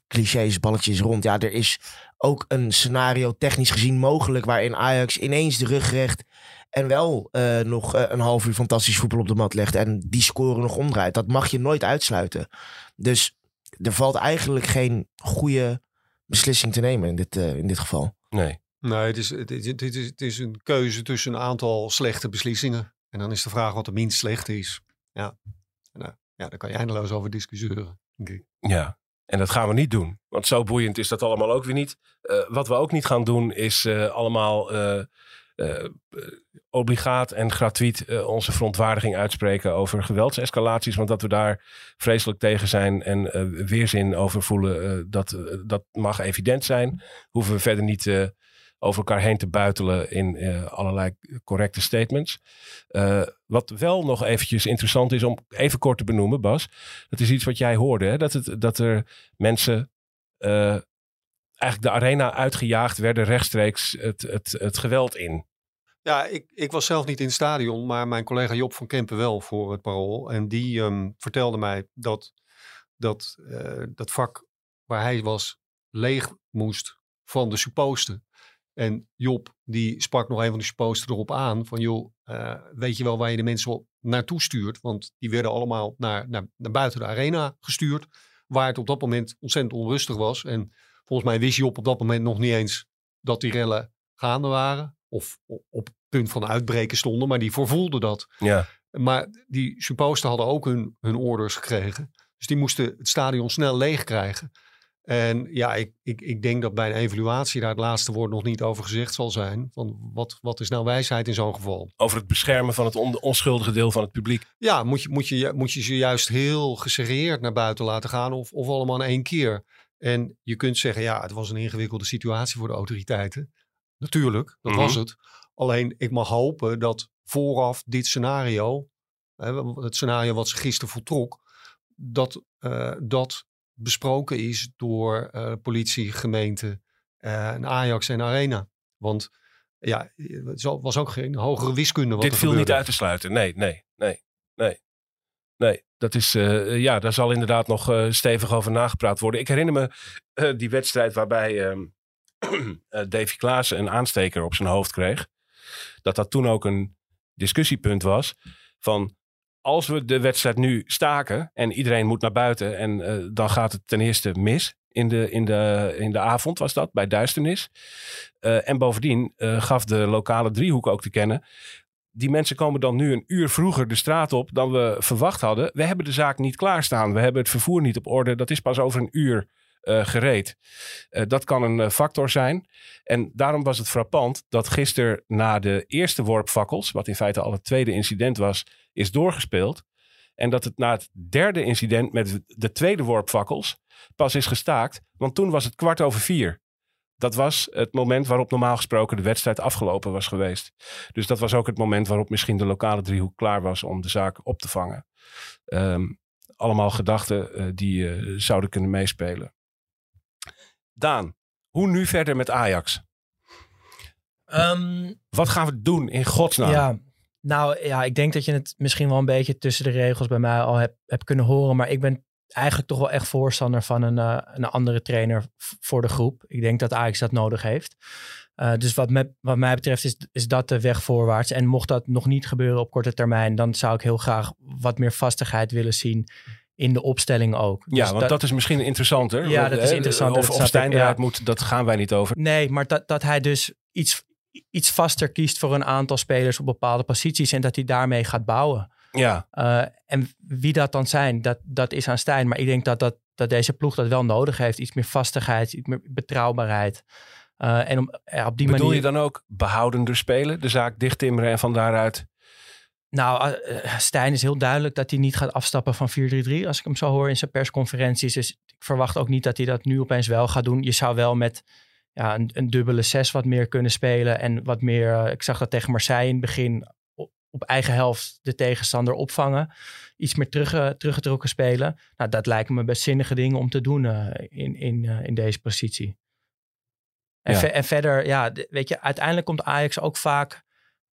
clichés, balletjes rond. Ja, er is ook een scenario technisch gezien mogelijk waarin Ajax ineens de rug recht en wel uh, nog uh, een half uur fantastisch voetbal op de mat legt en die scoren nog omdraait. Dat mag je nooit uitsluiten. Dus er valt eigenlijk geen goede beslissing te nemen in dit, uh, in dit geval. Nee. Nee, het is, het, is, het, is, het is een keuze tussen een aantal slechte beslissingen. En dan is de vraag wat de minst slechte is. Ja, nou, ja daar kan je eindeloos over discussiëren. Ja, en dat gaan we niet doen. Want zo boeiend is dat allemaal ook weer niet. Uh, wat we ook niet gaan doen is uh, allemaal uh, obligaat en gratuit onze verontwaardiging uitspreken over geweldsescalaties. Want dat we daar vreselijk tegen zijn en weerzin over voelen, dat, dat mag evident zijn. Hoeven we verder niet over elkaar heen te buitelen in allerlei correcte statements. Wat wel nog eventjes interessant is om even kort te benoemen, Bas. Dat is iets wat jij hoorde, hè? Dat, het, dat er mensen eigenlijk de arena uitgejaagd werden rechtstreeks het, het, het geweld in. Ja, ik, ik was zelf niet in het stadion, maar mijn collega Job van Kempen wel voor het Parool. En die um, vertelde mij dat dat, dat vak waar hij was leeg moest van de supposten. En Job, die sprak nog een van de supposten erop aan. Van joh, uh, weet je wel waar je de mensen naartoe stuurt? Want die werden allemaal naar, naar, naar buiten de arena gestuurd. Waar het op dat moment ontzettend onrustig was. En volgens mij wist Job op dat moment nog niet eens dat die rellen gaande waren. Of op het punt van uitbreken stonden. Maar die voorvoelden dat. Ja. Maar die supposten hadden ook hun, hun orders gekregen. Dus die moesten het stadion snel leeg krijgen. En ja, ik, ik, ik denk dat bij een evaluatie daar het laatste woord nog niet over gezegd zal zijn. Van wat, wat is nou wijsheid in zo'n geval? Over het beschermen van het on, onschuldige deel van het publiek. Ja, moet je, moet, je, moet je ze juist heel geserreerd naar buiten laten gaan of, of allemaal in één keer. En je kunt zeggen, ja, het was een ingewikkelde situatie voor de autoriteiten. Natuurlijk, dat Mhm. was het. Alleen ik mag hopen dat vooraf dit scenario, hè, het scenario wat ze gisteren voltrok, dat eh, dat besproken is door eh, politie, gemeente, eh, en Ajax en Arena. Want ja, het was ook geen hogere wiskunde wat Dit viel niet uit te sluiten. Nee, nee, nee, nee. Nee, dat is, eh, ja, daar zal inderdaad nog eh, stevig over nagepraat worden. Ik herinner me eh, die wedstrijd waarbij ehm eh, Davy Klaassen een aansteker op zijn hoofd kreeg. Dat dat toen ook een discussiepunt was van als we de wedstrijd nu staken en iedereen moet naar buiten en eh, dan gaat het ten eerste mis. In de, in, de, in de avond was dat, bij duisternis. Eh, en bovendien eh, gaf de lokale driehoek ook te kennen die mensen komen dan nu een uur vroeger de straat op dan we verwacht hadden. We hebben de zaak niet klaarstaan. We hebben het vervoer niet op orde. Dat is pas over een uur eh, gereed. Eh, dat kan een eh, factor zijn. En daarom was het frappant dat gisteren na de eerste worpfakkels, wat in feite al het tweede incident was, is doorgespeeld. En dat het na het derde incident met de tweede worpfakkels pas is gestaakt. Want toen was het kwart over vier. Dat was het moment waarop normaal gesproken de wedstrijd afgelopen was geweest. Dus dat was ook het moment waarop misschien de lokale driehoek klaar was om de zaak op te vangen. Ehm, allemaal gedachten eh, die eh, zouden kunnen meespelen. Daan, hoe nu verder met Ajax? Ehm, Wat gaan we doen in godsnaam? Ja, nou ja, ik denk dat je het misschien wel een beetje tussen de regels bij mij al hebt, hebt kunnen horen. Maar ik ben eigenlijk toch wel echt voorstander van een, uh, een andere trainer voor de groep. Ik denk dat Ajax dat nodig heeft. Uh, dus wat, me, wat mij betreft is, is dat de weg voorwaarts. En mocht dat nog niet gebeuren op korte termijn, dan zou ik heel graag wat meer vastigheid willen zien in de opstelling ook. Ja, dus want dat, dat, is misschien interessanter. Ja, dat is interessant. Of, of Stijn ja. moet, dat gaan wij niet over. Nee, maar dat, dat hij dus iets, iets vaster kiest voor een aantal spelers op bepaalde posities en dat hij daarmee gaat bouwen. Ja. Uh, en wie dat dan zijn, dat, dat is aan Stijn. Maar ik denk dat, dat, dat deze ploeg dat wel nodig heeft. Iets meer vastigheid, iets meer betrouwbaarheid. Uh, en om, ja, op die Bedoel manier... je dan ook behoudender spelen? De zaak dichttimmeren en van daaruit... Nou, uh, Stijn is heel duidelijk dat hij niet gaat afstappen van 4-3-3. Als ik hem zo hoor in zijn persconferenties. Dus ik verwacht ook niet dat hij dat nu opeens wel gaat doen. Je zou wel met ja, een, een dubbele 6 wat meer kunnen spelen. En wat meer, ik zag dat tegen Marseille in het begin op eigen helft de tegenstander opvangen. Iets meer terug, uh, teruggetrokken spelen. Nou, dat lijken me best zinnige dingen om te doen uh, in, in, uh, in deze positie. En, ja. en, verder, ja, weet je, uiteindelijk komt Ajax ook vaak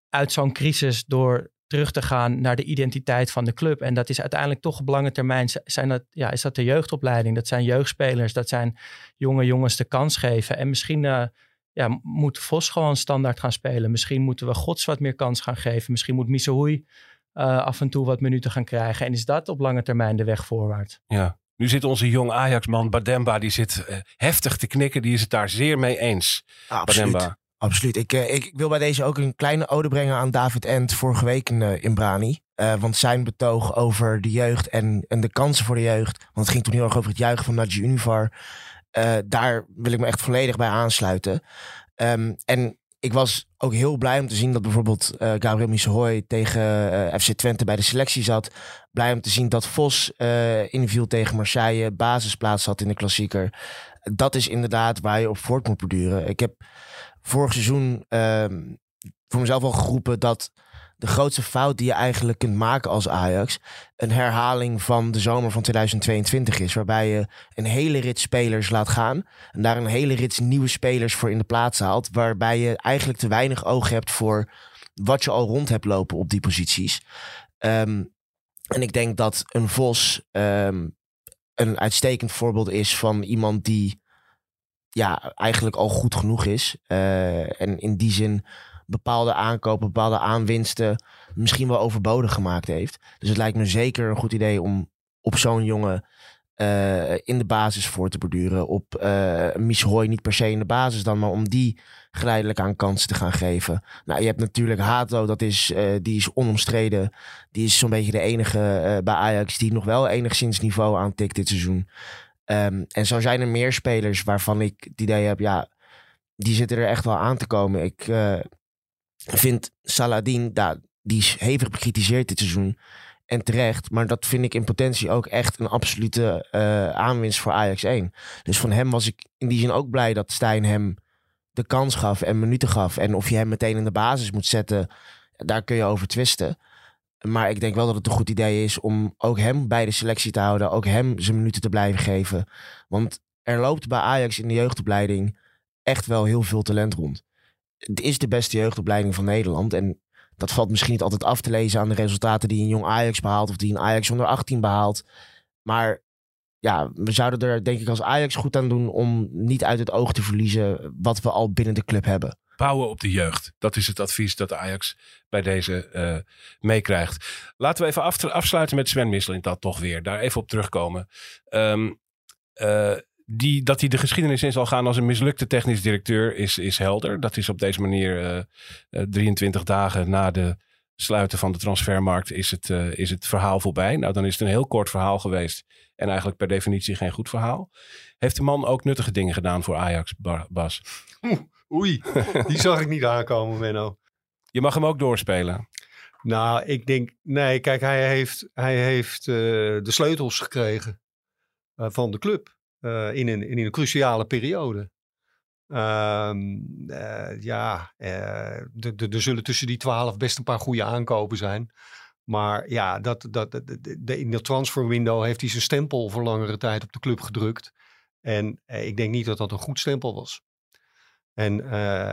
uit zo'n crisis door terug te gaan naar de identiteit van de club. En dat is uiteindelijk toch op lange termijn, zijn dat, ja, is dat de jeugdopleiding. Dat zijn jeugdspelers, dat zijn jonge jongens de kans geven. En misschien ja, moet Vos gewoon standaard gaan spelen. Misschien moeten we Gods wat meer kans gaan geven. Misschien moet Misohui uh, af en toe wat minuten gaan krijgen. En is dat op lange termijn de weg voorwaarts? Ja. Nu zit onze jong Ajax-man Bademba, die zit uh, heftig te knikken. Die is het daar zeer mee eens. Absoluut. Bademba. Absoluut. Ik, uh, ik wil bij deze ook een kleine ode brengen aan David Ent vorige week in, in Brani. want zijn betoog over de jeugd en, en de kansen voor de jeugd. Want het ging toen heel erg over het juichen van Nadji Univar. Uh, daar wil ik me echt volledig bij aansluiten. Um, en ik was ook heel blij om te zien dat bijvoorbeeld uh, Gabriel Misehoy tegen uh, FC Twente bij de selectie zat. Blij om te zien dat Vos inviel tegen Marseille, basisplaats had in de klassieker. Dat is inderdaad waar je op voort moet borduren. Ik heb vorig seizoen ehm, voor mezelf al geroepen dat de grootste fout die je eigenlijk kunt maken als Ajax een herhaling van de zomer van 2022 is. Waarbij je een hele rit spelers laat gaan en daar een hele rit nieuwe spelers voor in de plaats haalt. Waarbij je eigenlijk te weinig oog hebt voor wat je al rond hebt lopen op die posities. Um, en ik denk dat een Vos um, een uitstekend voorbeeld is van iemand die ja, eigenlijk al goed genoeg is. Uh, en in die zin bepaalde aankopen, bepaalde aanwinsten misschien wel overbodig gemaakt heeft. Dus het lijkt me zeker een goed idee om op zo'n jongen uh, in de basis voor te borduren. Op uh, Mieshooi niet per se in de basis dan, maar om die geleidelijk aan kansen te gaan geven. Nou, je hebt natuurlijk Hato, dat is, uh, die is onomstreden. Die is zo'n beetje de enige bij Ajax die nog wel enigszins niveau aantikt dit seizoen. Um, en zo zijn er meer spelers waarvan ik het idee heb, ja, die zitten er echt wel aan te komen. Ik, vind Saladin, ja, die is hevig bekritiseerd dit seizoen. En terecht. Maar dat vind ik in potentie ook echt een absolute uh, aanwinst voor Ajax 1. Dus van hem was ik in die zin ook blij dat Stijn hem de kans gaf en minuten gaf. En of je hem meteen in de basis moet zetten, daar kun je over twisten. Maar ik denk wel dat het een goed idee is om ook hem bij de selectie te houden. Ook hem zijn minuten te blijven geven. Want er loopt bij Ajax in de jeugdopleiding echt wel heel veel talent rond het is de beste jeugdopleiding van Nederland. En dat valt misschien niet altijd af te lezen aan de resultaten die een jong Ajax behaalt. Of die een Ajax onder 18 behaalt. Maar ja, we zouden er denk ik als Ajax goed aan doen om niet uit het oog te verliezen wat we al binnen de club hebben. Bouwen op de jeugd. Dat is het advies dat Ajax bij deze uh, meekrijgt. Laten we even af, afsluiten met Sven Misseling dat toch weer. Daar even op terugkomen. Um, die, dat hij de geschiedenis in zal gaan als een mislukte technisch directeur is, is helder. Dat is op deze manier uh, uh, 23 dagen na de sluiten van de transfermarkt is het, uh, is het verhaal voorbij. Nou, dan is het een heel kort verhaal geweest. En eigenlijk per definitie geen goed verhaal. Heeft de man ook nuttige dingen gedaan voor Ajax, Bas? Oei, die zag ik niet aankomen, Menno. Je mag hem ook doorspelen. Nou, ik denk, nee, kijk, hij heeft, hij heeft uh, de sleutels gekregen uh, van de club. Uh, in, een, in een cruciale periode. Um, uh, ja, uh, er zullen tussen die twaalf best een paar goede aankopen zijn. Maar ja, dat, dat, de, de, in window heeft hij zijn stempel voor langere tijd op de club gedrukt. En ik denk niet dat dat een goed stempel was. En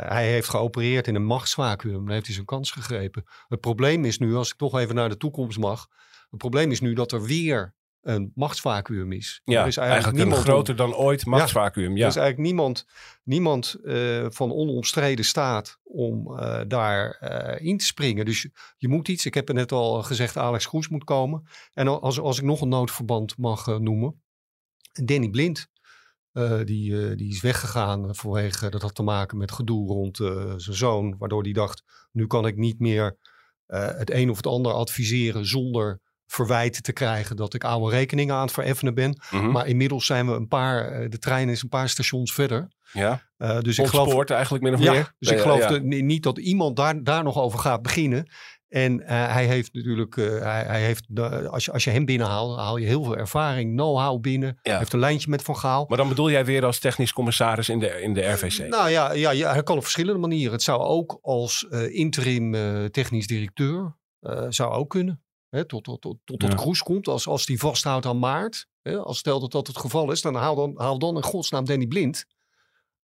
hij heeft geopereerd in een machtsvacuum. Dan heeft hij zijn kans gegrepen. Het probleem is nu, als ik toch even naar de toekomst mag. Het probleem is nu dat er weer een machtsvacuum is. Ja, er is eigenlijk, een niemand groter dan ooit machtsvacuum. Ja. Er is eigenlijk niemand, niemand eh, van onomstreden staat om eh, daar eh, in te springen. Dus je, je moet iets. Ik heb er net al gezegd, Alex Groes moet komen. En als, als ik nog een noodverband mag noemen. Danny Blind. die, die is weggegaan vanwege, dat had te maken met gedoe rond zijn zoon. Waardoor hij dacht, nu kan ik niet meer het een of het ander adviseren zonder verwijten te krijgen dat ik oude rekeningen aan het vereffenen ben. Mhm. Maar inmiddels zijn we een paar, eh, de trein is een paar stations verder. ja. Eh, dus ik geloof, eigenlijk min of ja, meer. dus ik geloof ja. dat- ni- niet dat iemand daar, daar nog over gaat beginnen. En eh, hij heeft natuurlijk, hij, hij heeft, als, je, als je hem binnenhaalt, haal je heel veel ervaring, know-how binnen. Ja. Hij heeft een lijntje met Van Gaal. Maar dan bedoel jij weer als technisch commissaris in de, in de RVC? Nou ja, ja, ja, hij kan op verschillende manieren. Het zou ook als interim technisch directeur, zou ook kunnen. Hè, tot tot, tot, tot, tot Ja. Kroes komt, als, als die vasthoudt aan Maart. Hè, als stel dat dat het geval is, dan haal dan, haal dan in godsnaam Danny Blind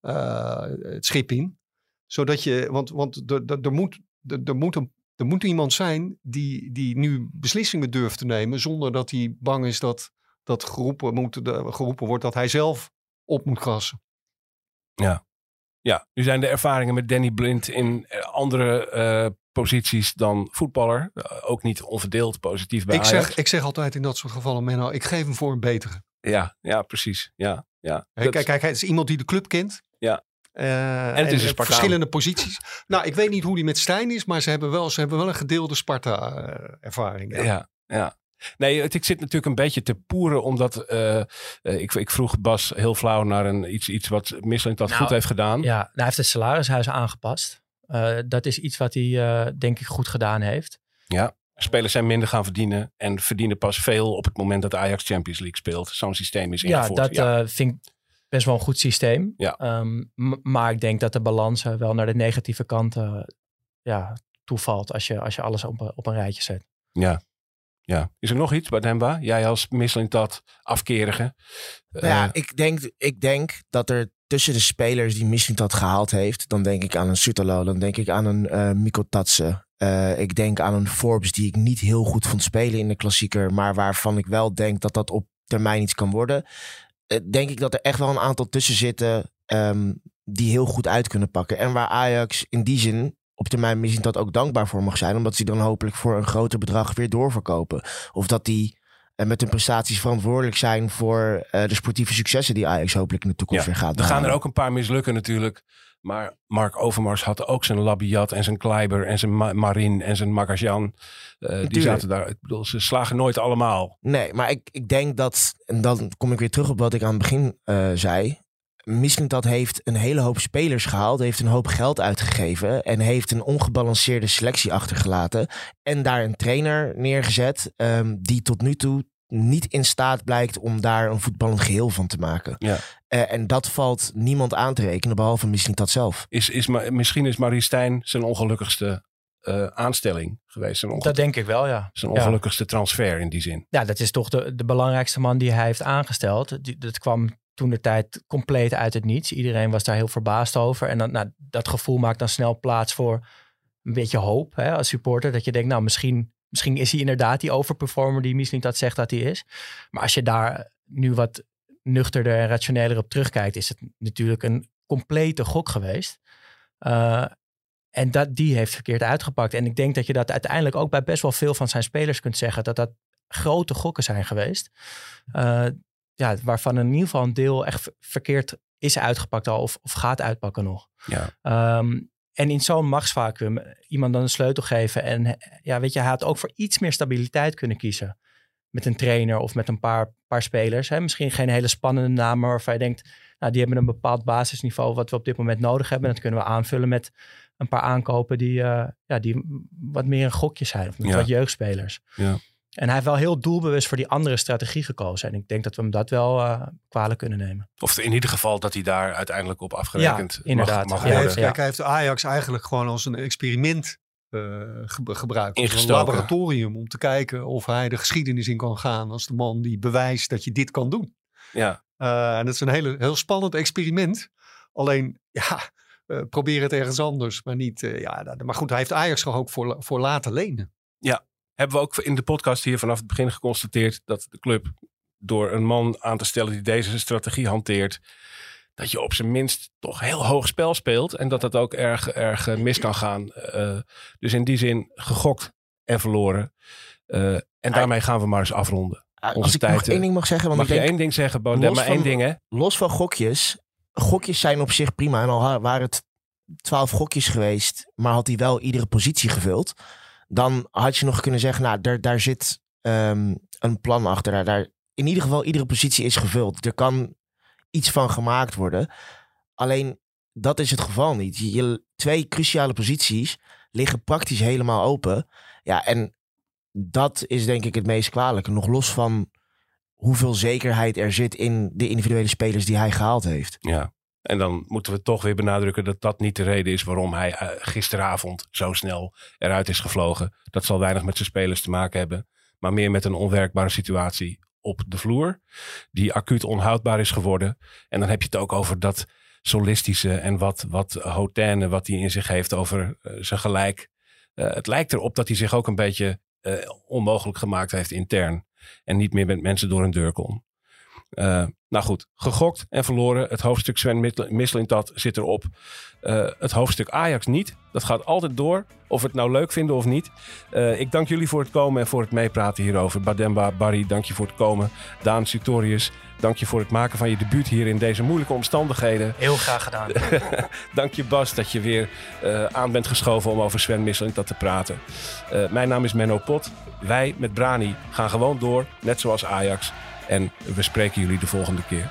eh, het schip in. Zodat je, want, want er, moet, er, moet een, er moet iemand zijn die, die nu beslissingen durft te nemen. zonder dat hij bang is dat, dat geroepen, moet, de- geroepen wordt dat hij zelf op moet krassen. Ja, nu zijn de ervaringen met Danny Blind in eh, andere eh, posities dan voetballer. eh, ook niet onverdeeld positief bij Ik Ajax. zeg, ik zeg altijd in dat soort gevallen, Menno, ik geef hem voor een betere. Ja, ja, precies. Ja, ja. Kijk, kijk, het is iemand die de club kent. Ja. Eh, het is een en Spartaan. verschillende posities. Nou, ik weet niet hoe die met Stijn is, maar ze hebben wel, ze hebben wel een gedeelde Sparta-ervaring. Ja, ja. Nee, het, ik zit natuurlijk een beetje te poeren, omdat eh, eh, ik, ik vroeg Bas heel flauw naar een, iets, iets wat Michelin dat Nou, goed heeft gedaan. Ja, nou, hij heeft het salarishuis aangepast. Eh, dat is iets wat hij, eh, denk ik, goed gedaan heeft. Spelers zijn minder gaan verdienen en verdienen pas veel op het moment dat Ajax Champions League speelt. Zo'n systeem is Ja, ingevoerd. dat eh, vind ik best wel een goed systeem. Ja. Ehm, maar ik denk dat de balans wel naar de negatieve kant eh, ja, toevalt als je, als je alles op, een- op een rijtje zet. ja. ja. Is er nog iets bij Demba? Jij als dat afkerige. Nou ja, ik denk, ik denk dat er tussen de spelers die misschien dat gehaald heeft, dan denk ik aan een Sutalo, dan denk ik aan een eh Miko Tatsen. Eh, ik denk aan een Forbes die ik niet heel goed vond spelen in de klassieker, maar waarvan ik wel denk dat dat op termijn iets kan worden. Eh, denk ik dat er echt wel een aantal tussen zitten ehm, die heel goed uit kunnen pakken. En waar Ajax in die zin op termijn misschien dat ook dankbaar voor mag zijn, omdat ze dan hopelijk voor een groter bedrag weer doorverkopen. Of dat die eh, met hun prestaties verantwoordelijk zijn voor eh, de sportieve successen die Ajax hopelijk in de toekomst Ja, weer gaat er gaan er ook een paar mislukken natuurlijk. Maar Mark Overmars had ook zijn Labiat en zijn Kleiber en zijn Ma- Marin en zijn Magajan. Eh, die zaten daar. Ik bedoel, ze slagen nooit allemaal. Nee, maar ik, ik denk dat, en dan kom ik weer terug op wat ik aan het begin eh, zei. Misschien dat heeft een hele hoop spelers gehaald, heeft een hoop geld uitgegeven en heeft een ongebalanceerde selectie achtergelaten. En daar een trainer neergezet ehm, die tot nu toe niet in staat blijkt om daar een voetballend geheel van te maken. Ja. Eh, en dat valt niemand aan te rekenen, behalve misschien dat zelf. Is, is, misschien is Marie Stijn zijn ongelukkigste eh, aanstelling geweest. Zijn, Dat denk ik wel, ja. zijn Ja. ongelukkigste transfer in die zin. Ja, dat is toch de, de belangrijkste man die hij heeft aangesteld. Die, dat kwam toen de tijd compleet uit het niets. Iedereen was daar heel verbaasd over. En dan, nou, dat gevoel maakt dan snel plaats voor een beetje hoop hè, als supporter. Dat je denkt, nou misschien, misschien is hij inderdaad die overperformer die misschien dat zegt dat hij is. Maar als je daar nu wat nuchterder en rationeler op terugkijkt, is het natuurlijk een complete gok geweest. Eh, en dat, die heeft verkeerd uitgepakt. En ik denk dat je dat uiteindelijk ook bij best wel veel van zijn spelers kunt zeggen. Dat dat grote gokken zijn geweest. Eh, ja, waarvan in ieder geval een deel echt ver- verkeerd is uitgepakt al. Of, of gaat uitpakken nog. Ja. Ehm, en in zo'n machtsvacuum iemand dan een sleutel geven. En ja, weet je, hij had ook voor iets meer stabiliteit kunnen kiezen. Met een trainer of met een paar, paar spelers. Hè. Misschien geen hele spannende namen waarvan je denkt... Nou, die hebben een bepaald basisniveau wat we op dit moment nodig hebben. En dat kunnen we aanvullen met een paar aankopen die, eh, ja, die wat meer een gokje zijn. Of met Ja. wat jeugdspelers. Ja. En hij heeft wel heel doelbewust voor die andere strategie gekozen. En ik denk dat we hem dat wel eh kwalijk kunnen nemen. Of in ieder geval dat hij daar uiteindelijk op afgerekend Ja, inderdaad. mag, mag Hij Ja, heeft, worden. kijk, hij heeft de Ajax eigenlijk gewoon als een experiment eh, ge- gebruikt. Als een laboratorium om te kijken of hij de geschiedenis in kan gaan als de man die bewijst dat je dit kan doen. Ja. Eh, en dat is een hele, heel spannend experiment. Alleen, ja, eh, probeer het ergens anders. Maar niet, eh, ja, maar goed, hij heeft Ajax gewoon ook voor, voor laten lenen. Hebben we ook in de podcast hier vanaf het begin geconstateerd dat de club door een man aan te stellen die deze strategie hanteert, dat je op zijn minst toch heel hoog spel speelt en dat dat ook erg, erg eh, mis kan gaan. Uh, dus in die zin gegokt en verloren. Uh, en daarmee gaan we maar eens afronden. Onze Als ik tijd, nog één ding mag zeggen. Want mag ik denk, je één ding zeggen, Baudet? Maar van- één ding, hè? Los van gokjes. Gokjes zijn op zich prima. En al waren het twaalf gokjes geweest. Maar had hij wel iedere positie gevuld. Dan had je nog kunnen zeggen. Nou, daar, daar zit ehm, een plan achter. Daar, in ieder geval, iedere positie is gevuld. Er kan iets van gemaakt worden. Alleen, dat is het geval niet. Je, je- twee cruciale posities liggen praktisch helemaal open. Ja, en dat is denk ik het meest kwalijke. Nog los van hoeveel zekerheid er zit in de individuele spelers die hij gehaald heeft. Ja. En dan moeten we toch weer benadrukken dat dat niet de reden is waarom hij eh, gisteravond zo snel eruit is gevlogen. Dat zal weinig met zijn spelers te maken hebben, maar meer met een onwerkbare situatie op de vloer, die acuut onhoudbaar is geworden. En dan heb je het ook over dat solistische en wat, wat wat hij in zich heeft over eh, zijn gelijk. Eh, het lijkt erop dat hij zich ook een beetje onmogelijk gemaakt heeft intern. En niet meer met mensen door een deur kon. Eh, nou goed, gegokt en verloren. Het hoofdstuk Sven Mislintat zit erop. Eh, het hoofdstuk Ajax niet. Dat gaat altijd door. Of we het nou leuk vinden of niet. Eh, ik dank jullie voor het komen en voor het meepraten hierover. Bademba, Barry, dank je voor het komen. Daan Sutorius, dank je voor het maken van je debuut hier in deze moeilijke omstandigheden. Heel graag gedaan. Dank je Bas dat je weer aan bent geschoven om over Sven Mislintat te praten. Mijn naam is Menno Pot. Wij met Brani gaan gewoon door, net zoals Ajax. En we spreken jullie de volgende keer.